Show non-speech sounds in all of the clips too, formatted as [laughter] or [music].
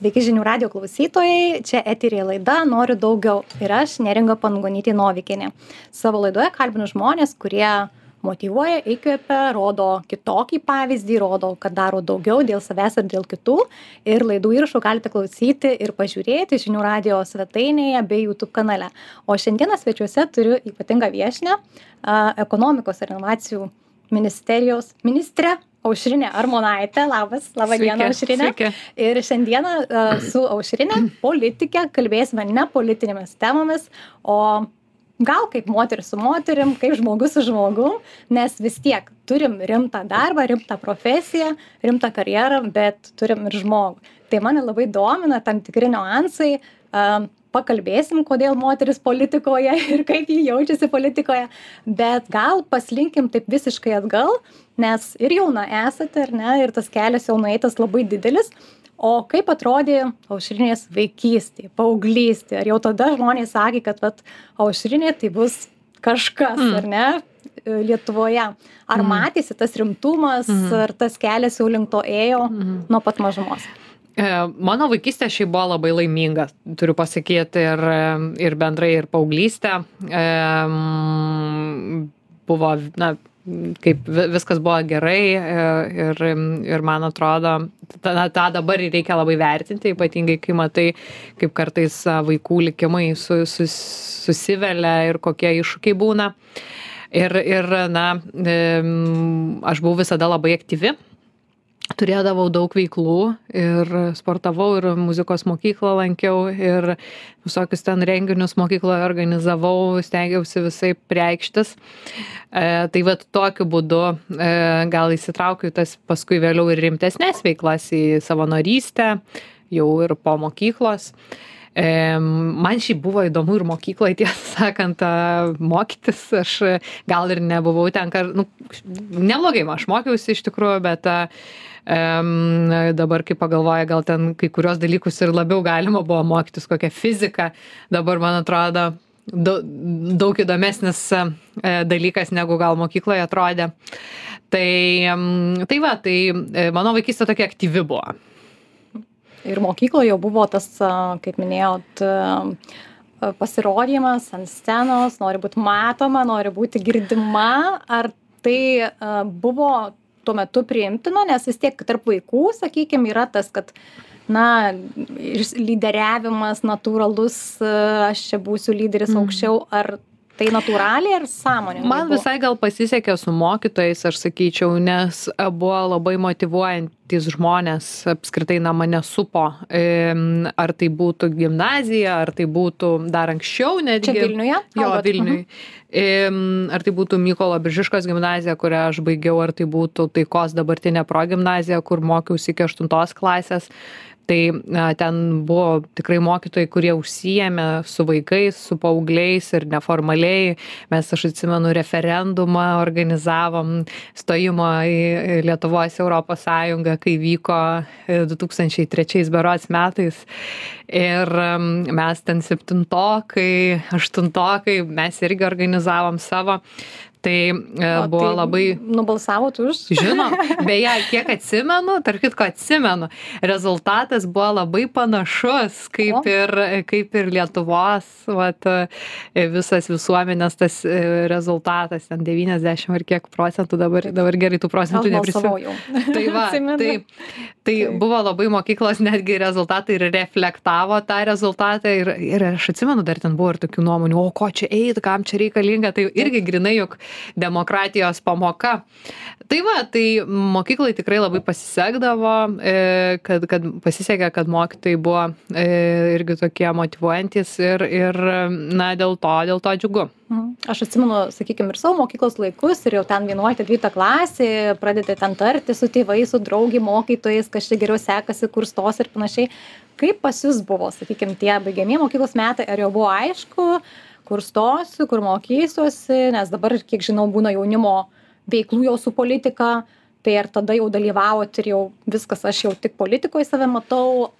Sveiki žinių radio klausytojai, čia eterija laida Noriu daugiau ir aš neringa Pangonytė Novikinė. Savo laidoje kalbinu žmonės, kurie motyvuoja, įkvepia, rodo kitokį pavyzdį, rodo, kad daro daugiau dėl savęs ir dėl kitų. Ir laidų įrašų galite klausyti ir pažiūrėti žinių radio svetainėje bei YouTube kanale. O šiandieną svečiuose turiu ypatingą viešinę ekonomikos ir inovacijų ministerijos ministrę aušrinė armonaitė. Labas laba diena aušrine ir šiandieną uh, su aušrine politike kalbėsime ne politinėmis temomis o gal kaip moteris su moterim kaip žmogus su žmogum nes vis tiek turim rimtą darbą rimtą profesiją rimtą karjerą bet turim ir žmogų. Tai mane labai domina tam tikri niuansai uh, pakalbėsim kodėl moteris politikoje [laughs] ir kaip ji jaučiasi politikoje bet gal paslinkim taip visiškai atgal nes ir jauna esate ar ne ir tas kelias jau nueitas labai didelis o kaip atrodė aušrinės vaikystė paauglystė ar jau tada žmonės sakė kad vat aušrinė tai bus kažkas Mm. ar ne e, lietuvoje ar Mm. matėsi tas rimtumas Mhm. ar tas kelias jau link to ėjo Mhm. nuo pat mažumos Mano vaikystė šiaip buvo labai laiminga, turiu pasakyti, ir, ir bendrai, ir paauglystė. E, Buvo, na, kaip vi- viskas buvo gerai e, ir, ir man atrodo, tą, tą dabar reikia labai vertinti, ypatingai kai matai, kaip kartais vaikų likimai su, sus, susivelia ir kokie iššūkiai būna. Ir, ir na, aš buvau visada labai aktyvi turėdavau daug veiklų ir sportavau ir muzikos mokyklą lankiau ir visokius ten renginius mokykloje organizavau, stengiausi visai reikštis. E, tai vad tokiu būdu e, gal įsitraukiu tas paskui vėliau ir rimtesnės veiklas į savanorystę, jau ir po mokyklos. E, man šiaip buvo įdomu ir mokykloje, [laughs] tiesą sakant, mokytis. Aš gal ir nebuvau ten, kar, nu, neblogai aš mokiausi iš tikrųjų, bet em, dabar kai pagalvoja, gal ten kai kurios dalykus ir labiau galima buvo mokytis, kokią fiziką. Dabar, man atrodo, dau- daug įdomesnis e, dalykas, negu gal mokykloje atrodė. Tai, tai va, tai e, mano vaikystė tokia aktyvi buvo. Ir mokykloje jau buvo tas kaip minėjot pasirodymas ant scenos nori būt matoma nori būti girdima. Ar tai buvo tuo metu priimtina nes vis tiek tarp vaikų sakykim yra tas kad na lyderiavimas natūralus aš čia būsiu lyderis Mhm. aukščiau. Ar tai natūraliai ar sąmoningai Man buvo? visai gal pasisekė su mokytojais, aš sakyčiau, nes buvo labai motivuojantis žmonės, apskritai na mane supo. Ar tai būtų gimnazija, ar tai būtų dar anksčiau netgi. čia vilniuje Jo, kalbat? Vilniui. Em, Ar tai būtų Mykolo Biržiškos gimnazija, kurią aš baigiau, ar tai būtų Taikos dabartinė progimnazija, kur mokiausi iki 8 klasės. Tai na, ten buvo tikrai mokytojai, kurie užsijėmė su vaikais, su paaugliais ir neformaliai. Mes, aš atsimenu, referendumą organizavom stojimo į Lietuvos Europos Sąjungą, kai vyko e, 2003 berots metais. Ir mes ten septintokai, aštuntokai, mes irgi organizavom savo. Tai e, O buvo tai labai nubalsavot už? Žinoma, [laughs] beje, kiek atsimenu, tarp kitko atsimenu, rezultatas buvo labai panašus, kaip O. ir, kaip ir Lietuvos, vat, e, visas visuomenės tas e, rezultatas, ten 90 ar kiek procentų, dabar, dabar gerai tų procentų neprisimenu. [laughs] Tai va, tai, tai buvo labai mokyklos netgi rezultatai ir reflektavo tą rezultatą ir, ir aš atsimenu, dar ten buvo ir tokių nuomonių, o ko čia eiti, kam čia reikalinga, tai irgi grinai juk demokratijos pamoka. Tai va, tai mokyklai tikrai labai pasisekdavo, e, kad, kad pasisekė, kad mokytojai buvo e, irgi tokie motivuojantis ir, ir na, dėl to, dėl to džiugu. Mhm. Aš atsimenu, sakykime, ir savo mokyklos laikus, ir jau ten 11-12 klasė, pradėti ten tarti su tėvais, su draugi, mokytojais, kas čia geriau sekasi, kur stos ir panašiai. Kaip pas jūs buvo, sakykime, tie baigiamieji mokyklos metai, ar jau buvo aišku, kur stosiu, kur mokysiuosi, nes dabar, kiek žinau, būna jaunimo veiklų jau su politika, tai ar tada jau dalyvavot ir jau viskas, aš jau tik politikoje save matau,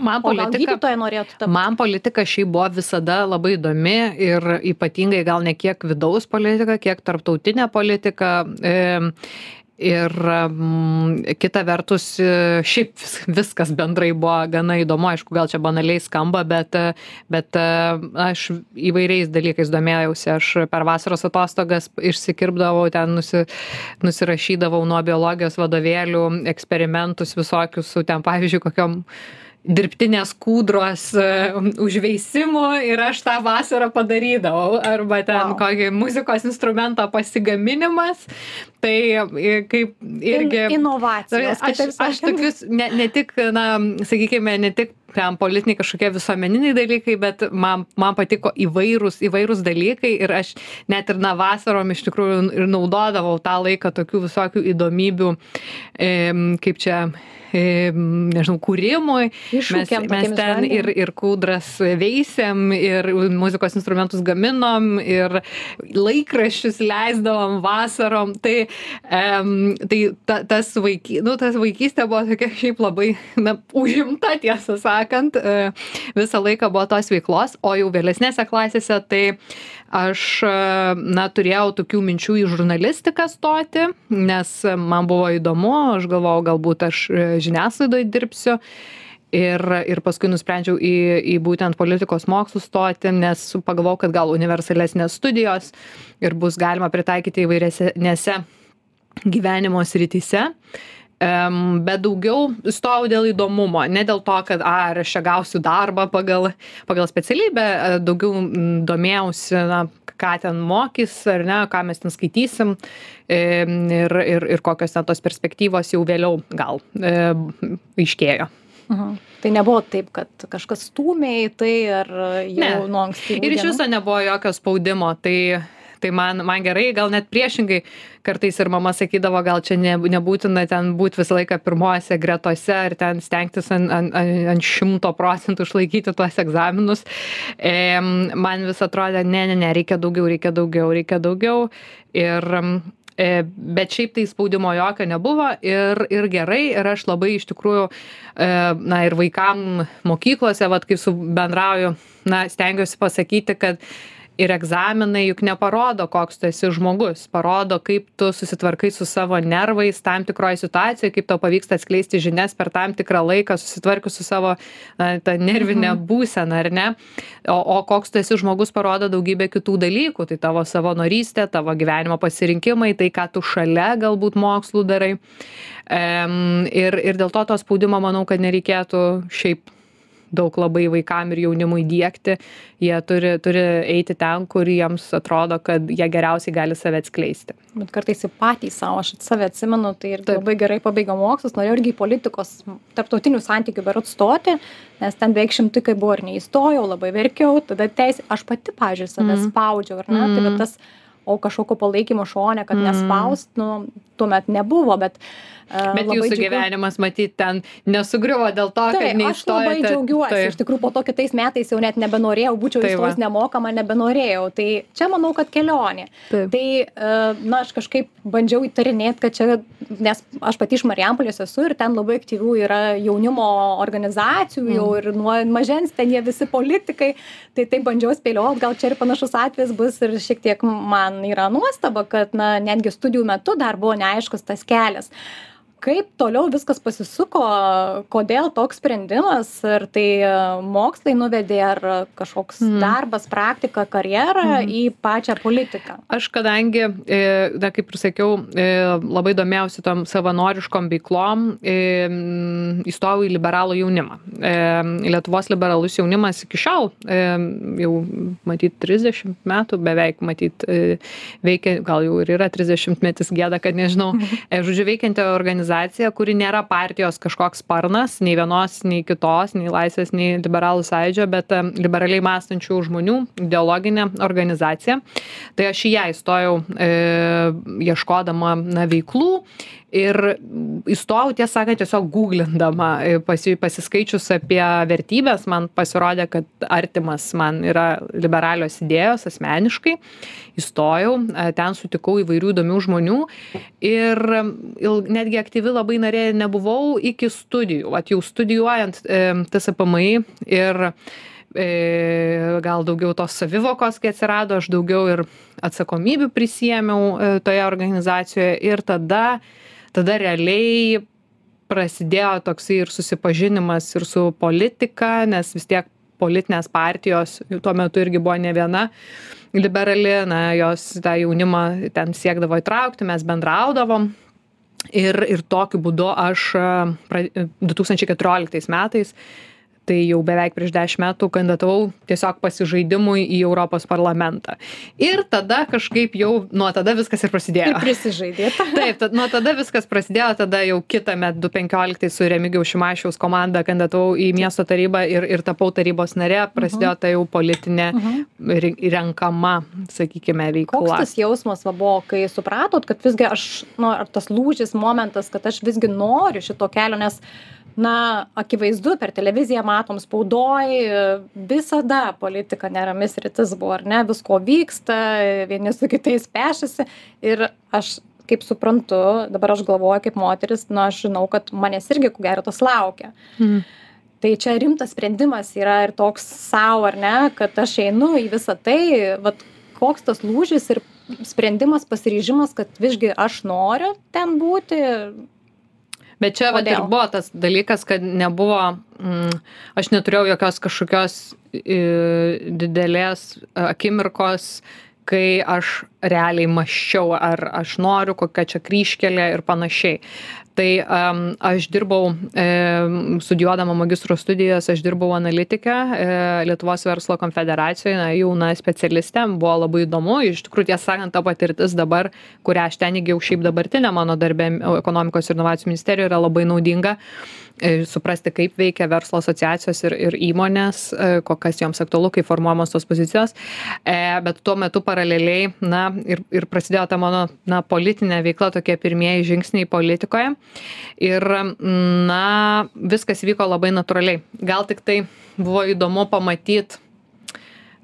Man politika. Man politika šiaip buvo visada labai įdomi ir ypatingai gal ne kiek vidaus politika, kiek tarptautinė politika. E, ir kita vertus, e, šiaip viskas bendrai buvo gana įdomu, aišku, gal čia banaliai skamba, bet, e, bet e, aš įvairiais dalykais domėjausi. Aš per vasaros atostogas išsikirpdavau, ten nusi, nusirašydavau nuo biologijos vadovėlių, eksperimentus visokius su ten, pavyzdžiui, kokiam dirbtinės kūdros e, užveisimo ir aš tą vasarą padarydavau arba ten Wow. kokį muzikos instrumento pasigaminimas tai e, kaip irgi In, inovacijos. aš, aš tokius ne, ne tik, na, sakykime, ne tik ten politiniai kažkokie visuomeniniai dalykai, bet man, man patiko įvairūs, įvairūs dalykai ir aš net ir na vasarom iš tikrųjų ir naudodavau tą laiką tokių visokių įdomybių, e, kaip čia, e, nežinau, kūrimui. Mes, Iššūkiam mes tokiem ten išbandymam. ir, ir kūdras veisėm, ir muzikos instrumentus gaminom, ir laikraščius leisdavom vasarom. Tai, um, tai ta, tas, vaiky, nu, tas vaikystė buvo tokia šiaip labai na, užimta, tiesą sakant. E, Visą laiką buvo tos veiklos, o jau vėlesnėse klasėse tai aš e, na, turėjau tokių minčių į žurnalistiką stoti, nes man buvo įdomu, aš galvojau, galbūt aš e, žiniasklaidoje dirbsiu. Ir, ir paskui nusprendžiau į, į būtent politikos mokslus stoti, nes pagalvojau, kad gal universalesnės studijos ir bus galima pritaikyti įvairiose gyvenimo srityse. Um, bet daugiau stojau dėl įdomumo, ne dėl to, kad a, ar aš čia gausiu darbą pagal, pagal specialybę, e, daugiau mm, domėjausi, na, ką ten mokys, ar ne, ką mes ten skaitysim em, ir, ir, ir kokios ten tos perspektyvos jau vėliau gal e, aiškėjo. Mhm. Tai nebuvo taip, kad kažkas stūmė į tai ar jau Ne. nuo ankstyvų. Ir iš viso nebuvo jokio spaudimo, tai, tai man, man gerai, gal net priešingai, kartais ir mama sakydavo, gal čia ne, nebūtina ten būti visą laiką pirmosiose gretose ir ten stengtis ant, ant, ant- ant šimto procentų išlaikyti tuos egzaminus. E, man vis atrodė, ne, ne, ne, reikia daugiau, reikia daugiau, reikia daugiau. Ir, e, bet šiaip tai spaudimo jokio nebuvo ir, ir gerai, ir aš labai iš tikrųjų, e, na ir vaikam mokyklose, vad kaip su bendrauju, na, stengiuosi pasakyti, kad ir egzaminai juk neparodo, koks tu esi žmogus, parodo, kaip tu susitvarkai su savo nervais tam tikroje situacijoje, kaip tau pavyksta atskleisti žinias per tam tikrą laiką, susitvarkius su savo na, tą nervinę būseną, ar ne? O, o koks tu esi žmogus parodo daugybę kitų dalykų, tai tavo savanorystė, tavo gyvenimo pasirinkimai, tai ką tu šalia galbūt mokslų darai. Em, ir, ir dėl to to spaudimo manau, kad nereikėtų šiaip daug labai vaikam ir jaunimui diegti, jie turi, turi eiti ten, kur jiems atrodo, kad jie geriausiai gali save atskleisti. Bet kartais ir patys savo, aš save atsimenu, tai ir labai gerai pabaigiau mokslus, norėjau irgi į politikos, tarptautinių santykių berot stoti, nes ten beveik šimtukai buvo ir neįstojau, labai verkiau, tada teisė, aš pati, pažiūrėjau, save Mm. spaudžiau, ar ne, tai Mm. bet tas, o kažkokio palaikymo šone, kad Mm. nespaust, nu, tuomet nebuvo, bet... Uh, Bet jūsų gyvenimas, matyt, ten nesugriuvo dėl to, Taip, kad aš labai džiaugiuosi. Taip. Iš tikrųjų, po to kitais metais jau net nebenorėjau, būčiau Tai įstojus nemokama, nebenorėjau. Tai čia manau, kad kelionė. Taip. Tai, e, na, aš kažkaip bandžiau įtarinėti, kad čia, nes aš pati iš Marijampolės esu ir ten labai aktyvių yra jaunimo organizacijų, Mm. jau ir nuo mažens ten jie visi politikai. Tai taip bandžiau spėlioti, gal čia ir panašus atvejis bus ir šiek tiek man yra nuostaba, kad, na, netgi studijų metu dar buvo neaiškus tas kelias kaip toliau viskas pasisuko kodėl toks sprendimas ar tai e, mokslai nuvedė ar kažkoks Mhm. darbas praktika karjera į pačią politiką Aš kadangi, e, na, kaip ir sakiau, e, labai domėjausi tom savanoriškom veiklom, įstojau į liberalų jaunimą. Lietuvos liberalus jaunimas iki šiol, jau matyt 30 metų beveik, matyt, veikia, gal jau ir yra 30 metis gėda, kad nežinau, [laughs] žodžiu, veikianti organizacija, kuri nėra partijos kažkoks sparnas, nei vienos, nei kitos, nei laisvės, nei liberalų sąjūdžio, bet liberaliai mąstančių žmonių ideologinė organizacija. Tai aš į ją įstojau e, ieškodama na, veiklų ir įstojau, tiesą sakant, tiesiog googlindama, e, pasi, pasiskaičius apie vertybės, man pasirodė, kad artimas man yra liberalios idėjos asmeniškai. Įstojau, e, ten sutikau įvairių įdomių žmonių ir il, netgi aktyvi labai narė nebuvau iki studijų. At jau studijuojant e, TSPMI ir gal daugiau tos savivokos, kai atsirado, aš daugiau ir atsakomybių prisėmiau toje organizacijoje ir tada tada realiai prasidėjo toksai ir susipažinimas ir su politika, nes vis tiek politinės partijos tuo metu irgi buvo ne viena liberali, na, jos tą jaunimą ten siekdavo įtraukti, mes bendraudavom. Ir, ir tokiu būdu aš 2014 metais tai jau beveik prieš dešimt metų kandidatavau tiesiog pasižaidimui į Europos parlamentą. Ir tada kažkaip jau nuo tada viskas ir prasidėjo. Ir prisižaidėta. [laughs] Taip, tad, nuo tada viskas prasidėjo, tada jau kitą metą 2015 su Remigiaus Šimašiaus komanda kandidatavau į miesto tarybą ir, ir tapau tarybos narė, prasidėjo ta jau politinė uh -huh. renkama, sakykime, veikla. Koks tas jausmas va, buvo, kai supratot, kad visgi aš, nu, ar tas lūžis momentas, kad aš visgi noriu šito kelio, nes na akivaizdu per televiziją matom spaudoj visada politika nerami sritis buvo ar ne? Visko vyksta vieni su kitais pešasi. Ir aš kaip suprantu dabar aš galvoju kaip moteris na aš žinau kad manęs irgi ko gero tas laukia. Mhm. tai čia rimtas sprendimas yra ir toks sau ar ne kad aš einu į visą tai vat koks tas lūžis ir sprendimas pasiryžimas kad visgi aš noriu ten būti Bet čia vat, ir buvo tas dalykas, kad nebuvo, mm, aš neturėjau jokios kažkokios i, didelės akimirkos, kai aš realiai maščiau, ar aš noriu, kokia čia kryškelė ir panašiai. Tai um, aš dirbau, e, studijuodama magistro studijas, aš dirbau analitike e, Lietuvos verslo konfederacijoje, na, jauna specialistė, buvo labai įdomu, iš tikrųjų tiesą sakant, ta patirtis dabar, kurią aš ten įgyjau šiaip dabartinė mano darbė ekonomikos ir inovacijų ministerijoje, yra labai naudinga e, suprasti, kaip veikia verslo asociacijos ir, ir įmonės, e, kokias joms aktualu, kaip formuojamos tos pozicijos. E, bet tuo metu paraleliai, na, ir, ir prasidėjo ta mano, na, politinė veikla, tokie pirmieji žingsniai politikoje. Ir, na, viskas vyko labai natūraliai. Gal tik tai buvo įdomu pamatyti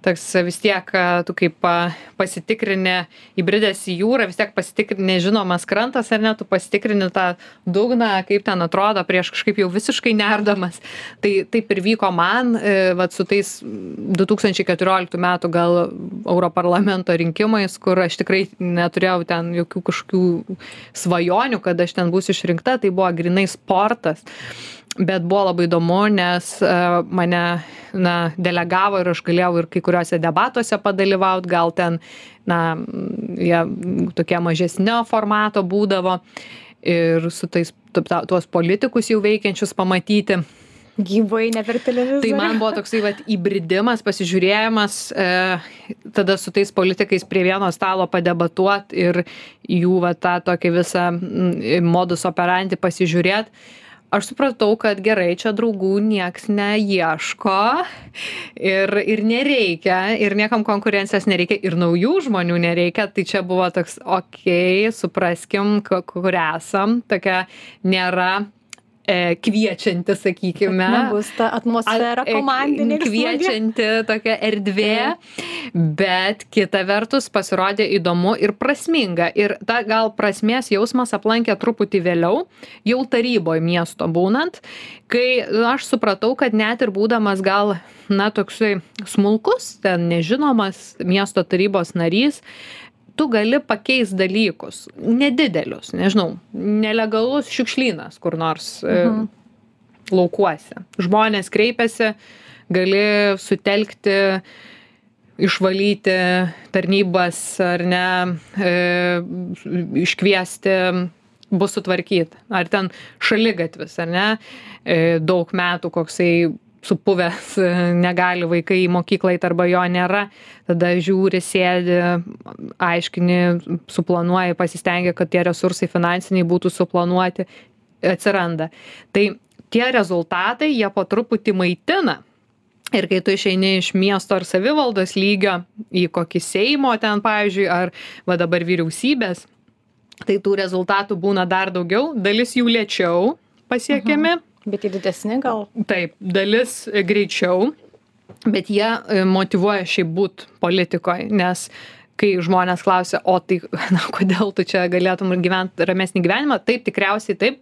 toks vis tiek a, tu kaip a, pasitikrini įbridęs į jūrą, vis tiek pasitikrini nežinomas krantas ar ne, tu pasitikrini tą dugną, kaip ten atrodo prieš kažkaip jau visiškai nerdamas. Tai taip ir vyko man, e, vat, su tais 2014 metų gal Europarlamento rinkimais, kur aš tikrai neturėjau ten jokių kažkokių svajonių, kad aš ten būsiu išrinkta, tai buvo grinai sportas bet buvo labai įdomu, nes uh, mane na, delegavo ir aš galėjau ir kai kuriuose debatuose padalyvauti, gal ten, na, jie tokie mažesnio formato būdavo ir su tais ta- tuos politikus jau veikiančius pamatyti. gyvai ne per televizorių Tai man buvo toksai vat, įbridimas, pasižiūrėjimas, e, tada su tais politikais prie vieno stalo padebatuot ir jų va, tą tokį visą modus operandi pasižiūrėti. Aš supratau, kad gerai, čia draugų nieks neieško ir, ir nereikia, ir niekam konkurencijos nereikia, ir naujų žmonių nereikia. Tai čia buvo toks, okei, okay, supraskim, ku- kur esam, tokia nėra e, kviečianti, sakykime. nebus ta atmosfera e, komandinė. Kviečianti tokia erdvė, bet kita vertus pasirodė įdomu ir prasminga. Ir ta gal prasmės jausmas aplankė truputį vėliau, jau taryboje miesto būnant, kai aš supratau, kad net ir būdamas gal, na, toksai smulkus, ten nežinomas miesto tarybos narys, tu gali pakeist dalykus, nedidelius, nežinau, nelegalus šiukšlynas kur nors mhm. laukuose. Žmonės kreipiasi, gali sutelkti, išvalyti tarnybas ar ne, e, iškviesti, bus sutvarkyta. Ar ten šaligatvis, ar ne, e, daug metų koksai supuvęs, e, negali vaikai į mokyklą eit arba jo nėra, tada žiūri, sėdi, aiškini, suplanuoji, pasistengia, kad tie resursai finansiniai būtų suplanuoti, atsiranda. Tai tie rezultatai, jie po truputį maitina. Ir kai tu išeini iš miesto ar savivaldos lygio į kokį Seimo ten, pavyzdžiui, ar va dabar vyriausybės, tai tų rezultatų būna dar daugiau, dalis jų lėčiau pasiekiami, Bet į didesnį gal. Taip, dalis e, greičiau, bet jie e, motivuoja šiaip būt politikoje, nes kai žmonės klausia, o tai, [laughs] na, kodėl tu čia galėtum gyventi ramesnį gyvenimą, taip, tikriausiai taip,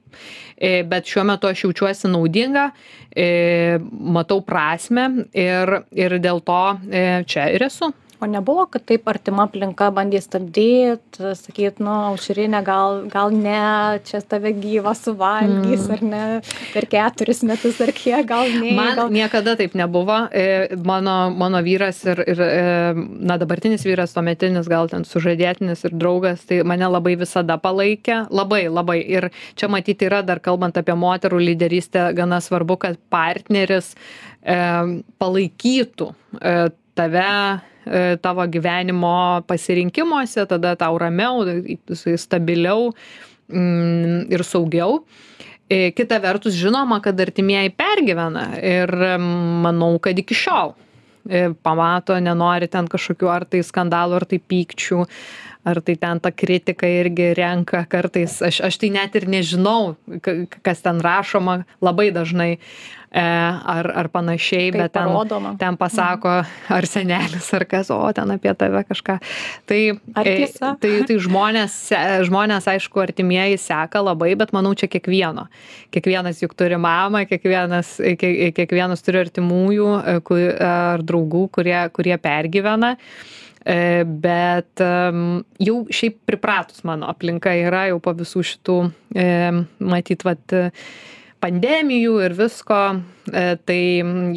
e, bet šiuo metu aš jaučiuosi naudinga, matau prasme ir, ir dėl to čia ir esu. O nebuvo kad taip artima aplinka bandė stabdyt sakyt nu aušrine gal gal ne čia tave gyvą suvalgys ar ne per keturis metus ar kiek gal nei Man gal [laughs] niekada taip nebuvo. E, Mano, mano vyras ir, ir, e, na, dabartinis vyras, tuometinis, gal ten sužadėtinis ir draugas, tai mane labai visada palaikė. Labai, labai. Ir čia matyti yra, dar kalbant apie moterų lyderystę, gana svarbu, kad partneris e, palaikytų e, tave tavo gyvenimo pasirinkimuose, tada tau ramiau, stabiliau mm, ir saugiau. E, Kita vertus, žinoma, kad artimieji pergyvena ir manau, kad iki šiol e, pamato, nenori ten kažkokių ar tai skandalų, ar tai pykčių, ar tai ten ta kritika irgi renka kartais. Aš, aš tai net ir nežinau, ka- kas ten rašoma labai dažnai e, ar, ar panašiai, Kaip bet ten, parodoma. ten pasako ar senelis, ar kas, o ten apie tave kažką. Tai, e, tai, tai žmonės, žmonės, aišku, artimieji seka labai, bet manau, čia kiekvieno. Kiekvienas juk turi mamą, kiekvienas, kiek, kiekvienas turi artimųjų e, ar draugų, kurie, kurie pergyvena. E, Bet jau šiaip pripratus mano aplinka yra jau po visų šitų, e, matyt, vat, e, pandemijų ir visko, e, tai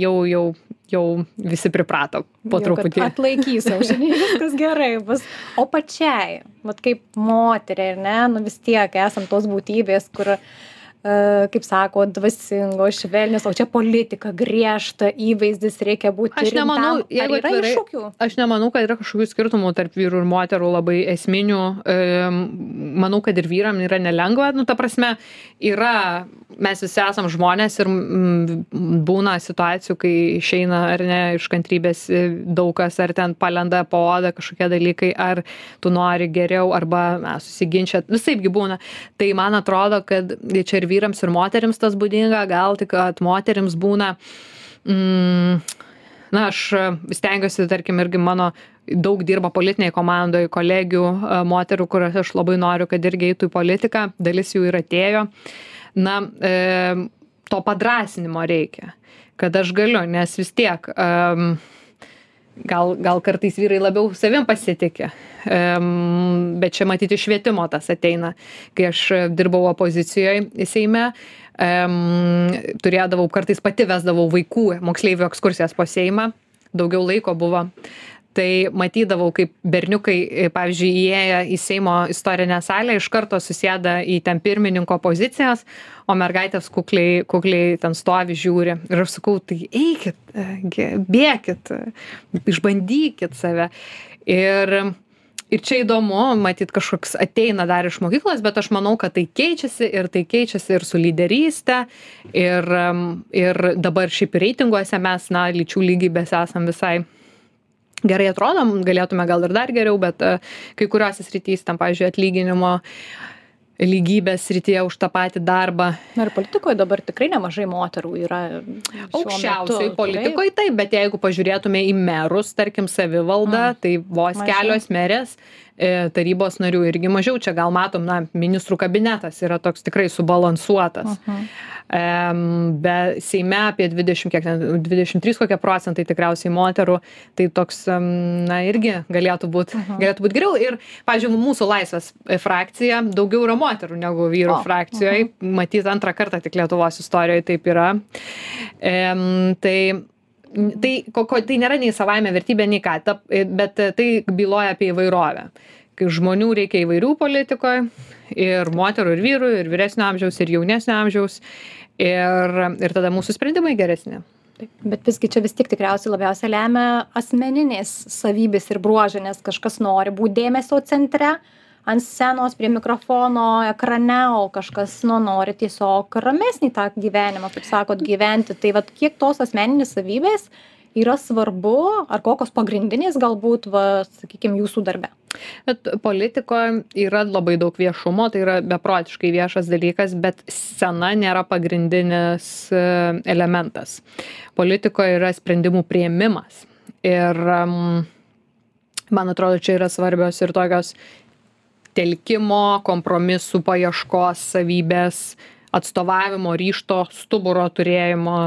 jau, jau, jau visi priprato po Jau, truputį. Atlaikys, aušrinė, [laughs] viskas gerai bus. O pačiai, vat kaip moteriai, ne, nu vis tiek esam tos būtybės, kur, e, kaip sako, dvasingos, švelnios, o čia politika griežta, įvaizdis reikia būti. Aš nemanau, jeigu yra atvirai- iššūkių. Aš nemanau, kad yra kažkokių skirtumų tarp vyrų ir moterų labai esminių. Em, Manau, kad ir vyram yra nelengva. Nu, ta prasme, yra, mes visi esam žmonės ir mm, būna situacijų, kai išeina ar ne iš kantrybės e, daug kas, ar ten palenda po odą kažkokie dalykai, ar tu nori geriau, arba na, susiginčiat. Visaipgi būna. Tai man atrodo, kad čia ir vyrams, ir moteriams tas būdinga, gal tik, kad moteriams būna. Mm, na aš e, stengiuosi tarkim irgi mano daug dirba politinėj komandoj kolegių e, moterų kurias aš labai noriu kad irgi eitų į politiką dalis jų ir atėjo na e, to padrąsinimo reikia kad aš galiu nes vis tiek em, gal gal kartais vyrai labiau savim pasitiki. Em, bet čia matyt iš švietimo tas ateina. Kai aš dirbau opozicijoj seime em, turėdavau kartais pati vesdavau vaikų moksleivių ekskursijas po seimą. Daugiau laiko buvo tai matydavau kaip berniukai e, pavyzdžiui įėję į seimo istorinę salę iš karto susėda į ten pirmininko pozicijas o mergaitės kukliai kukliai ten stovi žiūri. Ir aš sakau tai eikit e, gi bėkit e, išbandykit save. Ir ir čia įdomu matyt kažkoks ateina dar iš mokyklos bet aš manau kad tai keičiasi ir tai keičiasi ir su lyderyste ir ir dabar šiaip reitinguose mes na lyčių lygybės esam visai gerai atrodom galėtume gal ir dar geriau bet e, kai kuriose srityse ten pavyzdžiui atlyginimo lygybės srityje už tą patį darbą Na ir politikoje dabar tikrai nemažai moterų yra. šiuo aukščiausioj metu, politikoj taip bet jeigu pažiūrėtume į merus tarkim savivaldą Mm. tai vos Mažiau. kelios merės tarybos narių irgi mažiau. Čia gal matom na ministrų kabinetas yra toks tikrai subalansuotas. Be seime apie dvidešim kiek ten dvidešim trys kokie procentai tikriausiai moterų tai toks na irgi galėtų būt galėtų būt geriau. Ir pavyzdžiui mūsų laisvės e, frakcija daugiau yra moterų negu vyrų O, frakcijoj. matyt antrą kartą tik lietuvos istorijoj taip yra. Em, tai tai ko, ko, tai nėra nei savaime vertybė, nei ką, ta, bet tai byloja apie įvairovę. Kai žmonių reikia įvairių politikoje, ir moterų, ir vyrų, ir vyresnio amžiaus, ir jaunesnio amžiaus, ir, ir tada mūsų sprendimai geresni. Taip, Bet visgi čia vis tik tikriausiai labiausiai lemia asmeninės savybės ir bruožai, nes kažkas nori būti dėmesio centre, ant scenos, prie mikrofono, ekrane, o kažkas nu, nori tiesiog ramesnį tą gyvenimą, kaip sakot, gyventi. Tai vad kiek tos asmeninės savybės yra svarbu, ar kokios pagrindinės galbūt, va, sakykime, jūsų darbe. Bet politikoje yra labai daug viešumo, tai yra beprotiškai viešas dalykas, bet scena nėra pagrindinis e, elementas. Politikoje yra sprendimų prieimimas. Ir man atrodo, čia yra svarbios ir tokios telkimo, kompromisų paieškos savybės, atstovavimo ryšto, stuburo turėjimo,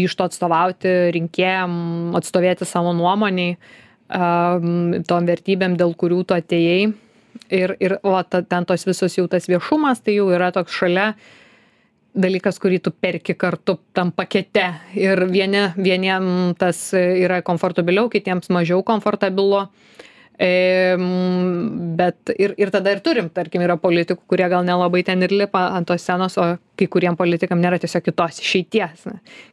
ryšto atstovauti rinkėjam atstovėti savo nuomonei tom vertybėm dėl kurių tu atėjai. Ir ir va ta ten tos visos jau tas viešumas tai jau yra toks šalia dalykas kurį tu perki kartu tam pakete. Ir vieni vieniem tas yra komfortabiliau kitiems mažiau komfortabilu bet ir ir tada ir turim tarkim yra politikų kurie gal nelabai ten ir lipa ant tos scenos o kai kuriem politikam nėra tiesiog kitos išeities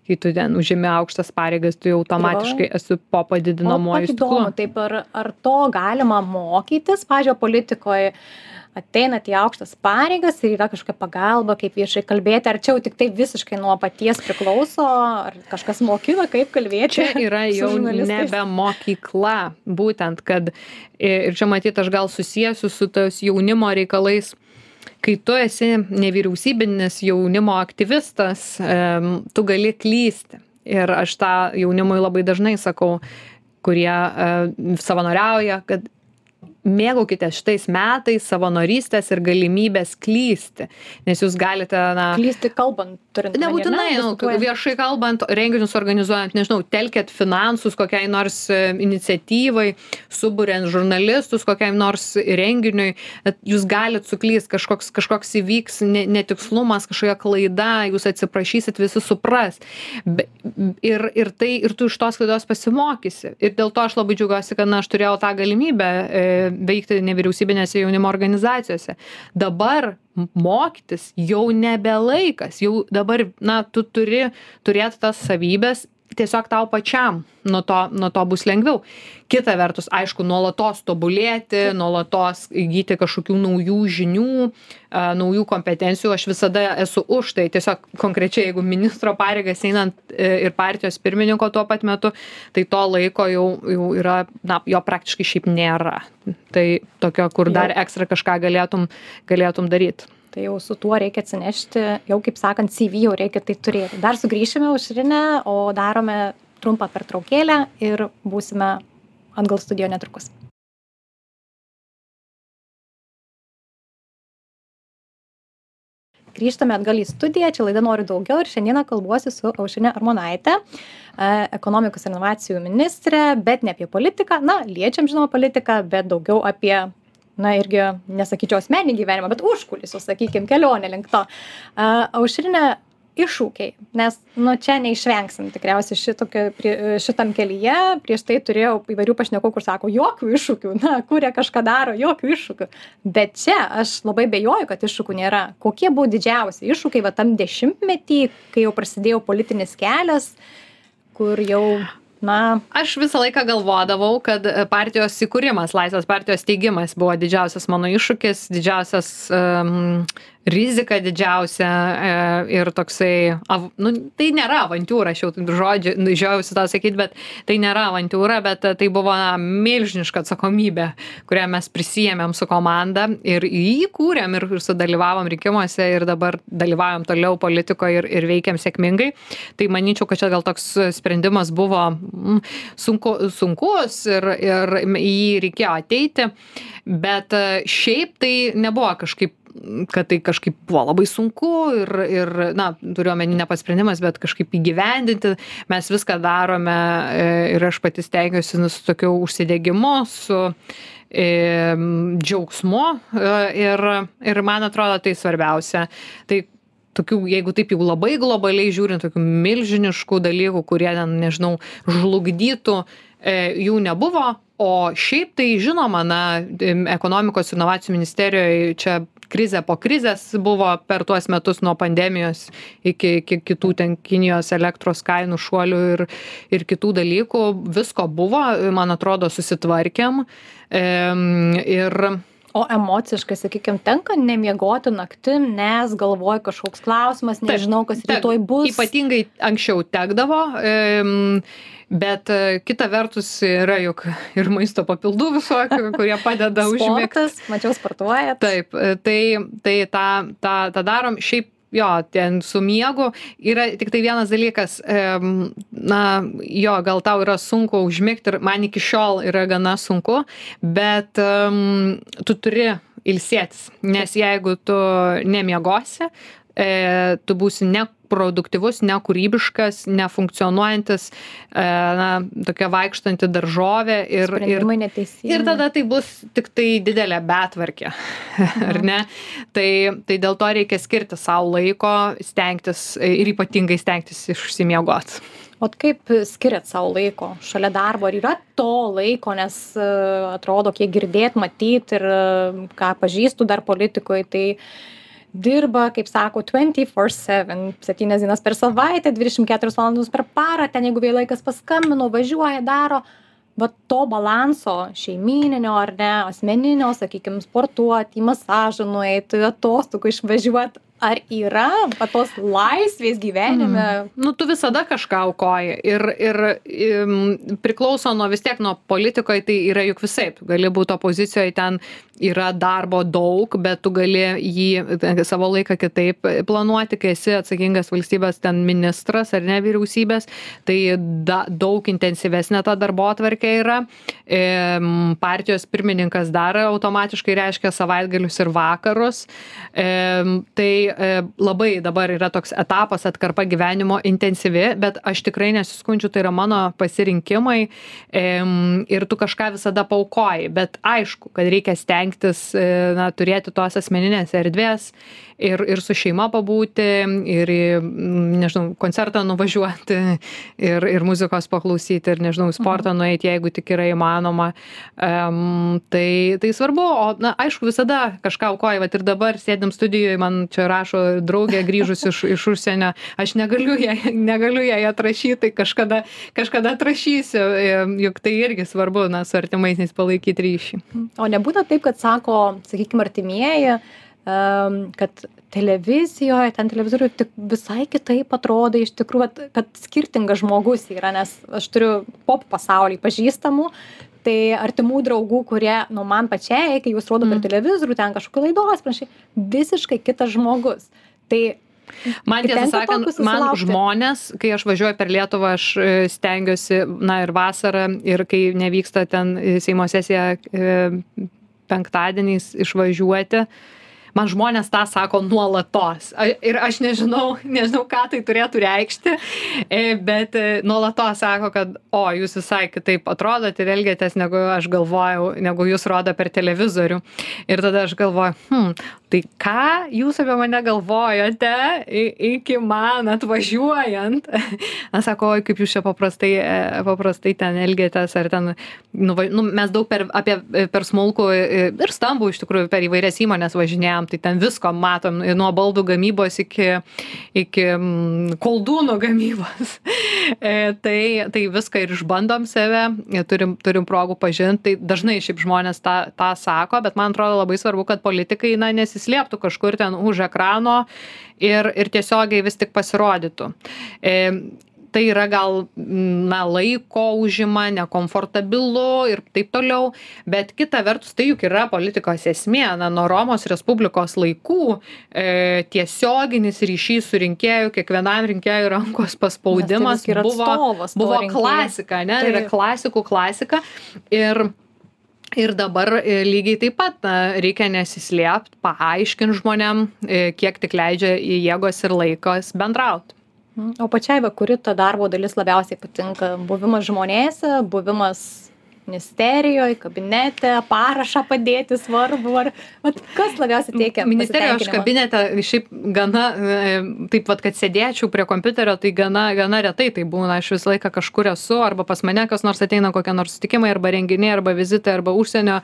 kai tu ten užimi aukštas pareigas tu jau automatiškai esi po padidinamuoju stiklu. taip ar ar to galima mokytis pavyzdžiui politikoj ateinat į aukštas pareigas ir yra kažkokia pagalba kaip viešai kalbėti ar čia jau tiktai visiškai nuo paties priklauso ar kažkas mokina kaip kalbėti čia yra [laughs] jau nebe mokykla būtent kad ir čia matyt aš gal susiesiu su tos jaunimo reikalais. Kai tu esi nevyriausybinis jaunimo aktyvistas tu gali klysti. Ir aš tą jaunimui labai dažnai sakau kurie savanoriauja kad mėgaukitės šitais metais savanorystės ir galimybės klysti. Nes jūs galite na klysti kalbant turint nebūtinai nu viešai kalbant renginius organizuojant nežinau telkiat finansus kokiai nors e, iniciatyvai suburiant žurnalistus kokiam nors renginiui jūs galit suklyst kažkoks kažkoks įvyks ne netikslumas kažkokia klaida jūs atsiprašysit visi supras. Be ir ir tai ir tu iš tos klaidos pasimokysi. Ir dėl to aš labai džiaugiuosi kad na aš turėjau tą galimybę e, veikti nevyriausybinėse jaunimo organizacijose. Dabar mokytis jau nebe laikas. Jau dabar na tu turi turėt tas savybes tiesiog tau pačiam nuo to nuo to bus lengviau. Kita vertus aišku nuolatos tobulėti nuolatos įgyti kažkokių naujų žinių a naujų kompetencijų. Aš visada esu už tai. Tiesiog konkrečiai jeigu ministro pareigas einant e, ir partijos pirmininko tuo pat metu tai to laiko jau jau yra na jo praktiškai šiaip nėra. Tai tokio kur dar ekstra kažką galėtum galėtum daryt tai jau su tuo reikia atsinešti jau kaip sakant cv jau reikia tai turėti. Dar sugrįšime aušrine o darome trumpą pertraukėlę ir būsime atgal studijoj netrukus. Grįžtame atgal į studiją čia laida noriu daugiau ir šiandieną kalbuosi su aušrine armonaite e, ekonomikos ir inovacijų ministre bet ne apie politiką. Na liečiam žinoma politiką bet daugiau apie na irgi nesakyčiau asmeninį gyvenimą bet užkulisius sakykim kelionę link to. A aušrine iššūkiai. Nes nu čia neišvengsim tikriausiai šitokio prie šitam kelyje. Prieš tai turėjau įvairių pašnekovų kur sako jokių iššūkių na kuria kažką daro jokių iššūkių. Bet čia aš labai abejoju kad iššūkių nėra. Kokie buvo didžiausi iššūkiai va tam dešimtmety kai jau prasidėjo politinis kelias kur jau na. Aš visą laiką galvodavau kad partijos įkūrimas laisvės partijos steigimas buvo didžiausias mano iššūkis didžiausias um, rizika didžiausia e, ir toksai, av, nu, tai nėra avantūra, aš jau žodžiu, nu, žiaujusi tą sakyti, bet tai nėra avantūra, bet tai buvo na, milžiniška atsakomybė, kurią mes prisijėmėm su komanda ir įkūrėm ir, ir sudalyvavom rinkimuose ir dabar dalyvavom toliau politikoje ir, ir veikiam sėkmingai. Tai manyčiau, kad čia gal toks sprendimas buvo mm, sunku, sunkus ir, ir į jį reikėjo ateiti, bet šiaip tai nebuvo kažkaip kad tai kažkaip buvo labai sunku ir ir na turiu omeny ne pats sprendimas bet kažkaip įgyvendinti. Mes viską darome e, ir aš pati stengiuosi nu su tokiu užsidegimu su e, džiaugsmu e, ir ir man atrodo tai svarbiausia. Tai tokių jeigu taip jau labai globaliai žiūrint tokių milžiniškų dalykų kurie ten nežinau žlugdytų jų nebuvo. O šiaip tai žinoma na ekonomikos inovacijų ministerijoj čia krizė po krizės buvo per tuos metus nuo pandemijos iki iki kitų ten kinijos elektros kainų šuolių ir ir kitų dalykų. Visko buvo man atrodo susitvarkėm. Ir o emociškai sakykim tenka nemiegoti naktim nes galvoj kažkoks klausimas nežinau kas rytoj bus. Ypatingai anksčiau tekdavo bet e, kita vertus yra juk ir maisto papildų visokių kurie padeda užmigt. Mačiau sportuojat. Taip e, tai tai tą tą tą darom. Šiaip jo ten su miegu. Yra tiktai vienas dalykas na jo gal tau yra sunku užmigt ir man iki šiol yra gana sunku bet tu turi ilsėtis. Nes jeigu tu nemiegosi e, tu būsi neproduktyvus, nekūrybiškas, nefunkcionuojantis, e, na, tokia vaikštanti daržovė ir, ir, ir tada tai bus tik tai didelė betvarkė, [laughs] ar ne? Tai, tai dėl to reikia skirti savo laiko, stengtis ir ypatingai stengtis išsimiegoti. O kaip skiriat savo laiko šalia darbo? Ar yra to laiko, nes uh, atrodo, kiek girdėt, matyt ir uh, ką pažįstu dar politikoje, tai dirba, kaip sako, 24-7, 7 dienas per savaitę, 24 valandas per parą, ten jeigu vėl laikas paskambino, važiuoja, daro. Va to balanso šeimininio ar ne, asmeninio, sakykime, sportuoti, masažą nueiti, atostogų išvažiuoti, ar yra va tos laisvės gyvenime? Mm. Nu, tu visada kažką aukoji ir, ir im, priklauso nuo vis tiek nuo politikoje, tai yra juk visai. Tu gali būti opozicijoje, ten yra darbo daug, bet tu gali jį savo laiką kitaip planuoti, kai esi atsakingas valstybės ten ministras ar ne vyriausybės, tai da, daug intensyvesnė ta darbo atvarkė yra. E, partijos pirmininkas dar automatiškai reiškia savaitgalius ir vakarus. E, tai labai dabar yra toks etapas atkarpa gyvenimo intensyvi, bet aš tikrai nesiskundžiu, tai yra mano pasirinkimai ir tu kažką visada paukoji, bet aišku, kad reikia stengtis e, na, turėti tos asmeninės erdvės ir, ir su šeima pabūti, ir nežinau, koncertą nuvažiuoti, ir, ir muzikos paklausyti, ir, nežinau, sportą mhm. nueiti, jeigu tik yra įmanoma. Um, tai, tai svarbu, o, na, aišku, visada kažką aukoji, bet ir dabar sėdim studijoje, man čia rašo draugė grįžus iš, iš užsienio, aš negaliu ją, negaliu ją atrašyti, tai kažkada, kažkada atrašysiu, juk tai irgi svarbu, na, su artimaisiais palaikyti ryšį. O nebūna taip, kad sako, sakykime, artimieji, kad televizijoje, ten televizoriuje tik visai kitaip atrodo iš tikrųjų, kad skirtingas žmogus yra, nes aš turiu pop pasaulį pažįstamų, tai artimų draugų, kurie, nu, man pačiai, kai jūs rodo per mm. televizorių, ten kažkokiu laidos, prašai, visiškai kitas žmogus. Tai Man tiesą sakant, man žmonės, kai aš važiuoju per Lietuvą, aš e, stengiuosi, na ir vasarą, ir kai nevyksta ten Seimo sesija e, penktadieniais išvažiuoti, uh, man žmonės tą sako nuolatos. Ir aš nežinau, [laughs] nežinau, ką tai turėtų reikšti, e, bet e, nuolatos sako, kad, o, jūs visai kitaip atrodot ir elgiatės, negu aš galvojau, negu jūs rodo per televizorių. Ir tada aš galvoju, hm, tai ką jūs apie mane galvojote iki man atvažiuojant? [laughs] Na, sako, oi, kaip jūs čia paprastai, e, paprastai ten elgiatės, ar ten, nu, nu, mes daug per, apie, per smulkų ir stambų iš tikrųjų per įvairias įmonės važinėjom važiuojam, tai ten visko matom, nuo baldų gamybos iki, iki mm, koldūnų gamybos. [laughs] E, tai, tai viską ir išbandom save, turim, turim progų pažinti, tai dažnai šiaip žmonės tą, tą sako, bet man atrodo labai svarbu, kad politikai na, nesislėptų kažkur ten už ekrano ir, ir tiesiogiai vis tik pasirodytų. E, tai yra gal na laiko užima nekomfortabilu ir taip toliau. Bet kita vertus tai juk yra politikos esmė na nuo romos respublikos laikų e, tiesioginis ryšys su rinkėju kiekvienam rinkėjui rankos paspaudimas tai buvo, buvo klasika ne tai yra klasikų klasika. Ir ir dabar e, lygiai taip pat na reikia nesislėpt paaiškint žmonėm e, kiek tik leidžia jėgos ir laikas bendraut O pačiai, va, kuri ta darbo dalis labiausiai patinka? Buvimas žmonėse, buvimas ministerijoje, kabinete, parašą padėti svarbu, ar vat, kas labiausiai teikia? Ministerijoje aš kabinete šiaip gana, e, taip pat, kad sėdėčiau prie kompiuterio, tai gana, gana retai tai būna, aš visą laiką kažkur esu, arba pas mane kas nors ateina kokie nors sutikimai, arba renginiai, arba vizitai, arba užsienio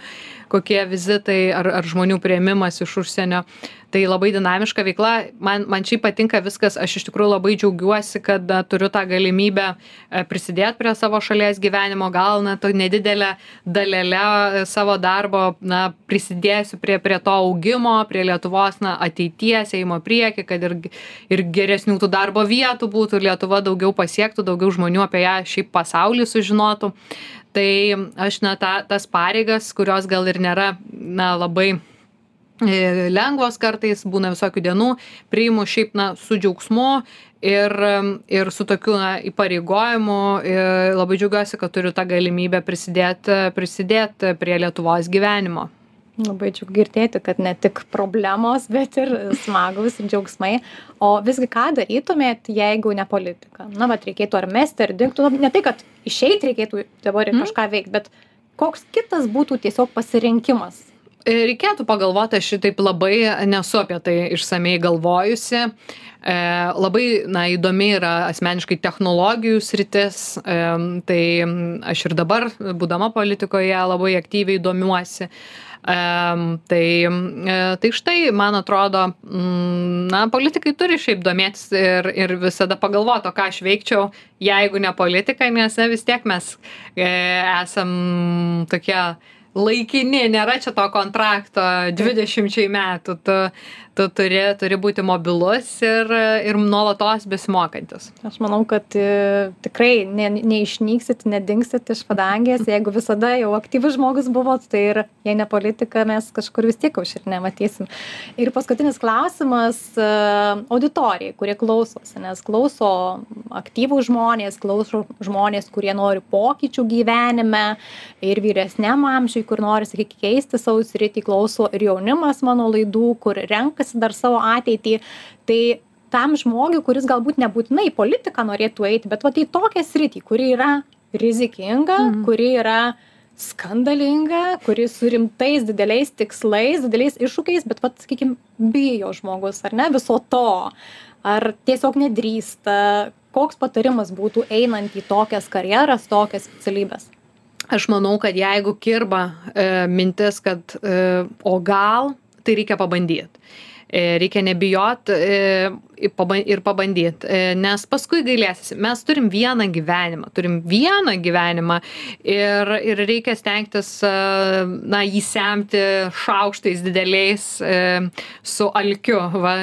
kokie vizitai, ar, ar žmonių prieimimas iš užsienio tai labai dinamiška veikla. Man man šiaip patinka viskas. Aš iš tikrųjų labai džiaugiuosi kad turiu tą galimybę e, prisidėt prie savo šalies gyvenimo. Gal na to nedidele dalele savo darbo na prisidėsiu prie prie to augimo prie lietuvos na ateities ėjimo prieky kad ir ir geresnių tų darbo vietų būtų lietuva daugiau pasiektų daugiau žmonių apie ją šiaip pasauly sužinotų. Tai aš na tą tas pareigas kurios gal ir nėra na labai lengvos kartais būna visokių dienų priimu šiaip na su džiaugsmu ir ir su tokiu na įpareigojimu. Ir labai džiaugiuosi kad turiu tą galimybę prisidėt prisidėt prie lietuvos gyvenimo. Labai džiugu girdėti kad ne tik problemos bet ir smagūs džiaugsmai. O visgi ką darytumėt jeigu ne politika? Na vat reikėtų ar mesti ar dingt nu ne tai kad išeit reikėtų dabar ir kažką veikt bet koks kitas būtų tiesiog pasirinkimas? E, reikėtų pagalvoti, aš šitaip labai nesu apie tai išsamei galvojusi. E, labai na, įdomi yra asmeniškai technologijų sritis, e, tai aš ir dabar, būdama politikoje, labai aktyviai domiuosi. E, tai, e, tai štai, man atrodo, m, na, politikai turi šiaip domėtis ir, ir visada pagalvoti, ką aš veikčiau, jeigu ne politika, nes ne, vis tiek mes e, esam tokie laikini, nėra čia to kontrakto 20 metų, tu, tu turi, turi būti mobilus ir, ir nuolatos besimokantis. Aš manau, kad e, tikrai ne, neišnyksit, nedingsit iš padangės, [laughs] jeigu visada jau aktyvus žmogus buvot, tai ir jei ne politika, mes kažkur vis tiek už ir nematysim. Ir paskutinis klausimas e, auditorijai, kurie klausosi, nes klauso aktyvų žmonės, klauso žmonės, kurie nori pokyčių gyvenime ir vyresniam amžiui, kur nori, sakykime, keisti savo sritį, klauso ir jaunimas mano laidų, kur renkasi dar savo ateitį. Tai tam žmogui, kuris galbūt nebūtinai politiką norėtų eiti, bet va tai tokia sritį, kuri yra rizikinga, mhm. kuri yra skandalinga, kuri su rimtais dideliais tikslais, dideliais iššūkiais, bet, va, sakykime, bijo žmogus, ar ne, viso to, ar tiesiog nedrįsta, koks patarimas būtų einant į tokias karjeras, tokias specialybės? aš manau kad jeigu kirba e, mintis kad e, o gal tai reikia pabandyt e, reikia nebijot e, ir pabandyt, e, nes paskui gailėsis. Mes turim vieną gyvenimą, turim vieną gyvenimą ir, ir reikia stengtis, e, na, jį semti šaukštais dideliais e, su alkiu. Va,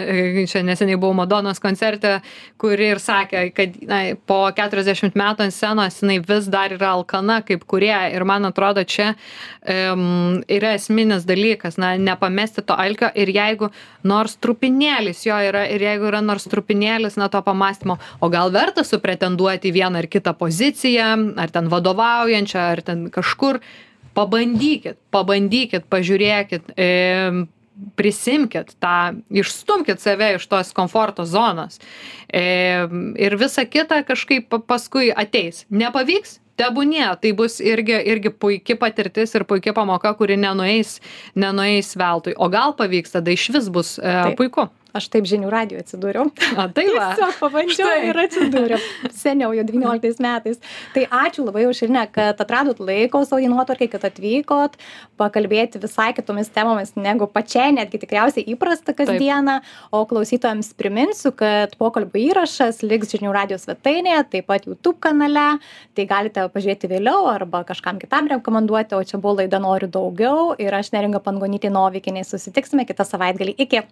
čia neseniai buvau Madonos koncerte, kuri ir sakė, kad na, po 40 metų ant scenos jinai vis dar yra alkana kaip kurie ir man atrodo čia um, yra esminis dalykas, na, nepamesti to alkio ir jeigu nors trupinėlis jo yra ir jeigu yra nors trupinėlis na to pamąstymo o gal verta supretenduoti į vieną ar kitą poziciją ar ten vadovaujančią ar ten kažkur. Pabandykit pabandykit pažiūrėkit e, prisimkit tą išstumkit save iš tos komforto zonos. E, ir visa kita kažkaip paskui ateis. Nepavyks? Tebūnie. Tai bus irgi irgi puiki patirtis ir puiki pamoka kuri nenueis nenueis veltui. O gal pavyks tada išvis bus e, puiku aš taip žinių radijuj atsidūriau. A, tai va. Tiesiog pabandžiau Štai. ir atsidūriau. Seniau, jau 19 metais. Tai ačiū labai už šiandien, kad atradot laiko savo dienotvarkai, kad atvykot pakalbėti visai kitomis temomis negu pačiai, netgi tikriausiai įprasta kasdieną. Taip. O klausytojams priminsiu, kad pokalbio įrašas liks žinių radijos svetainėje, taip pat YouTube kanale. Tai galite pažiūrėti vėliau arba kažkam kitam rekomenduoti, o čia buvo laida Noriu daugiau ir aš neringa Pangonytė Novikinė. Susitiksime kitą savaitgalį. Iki.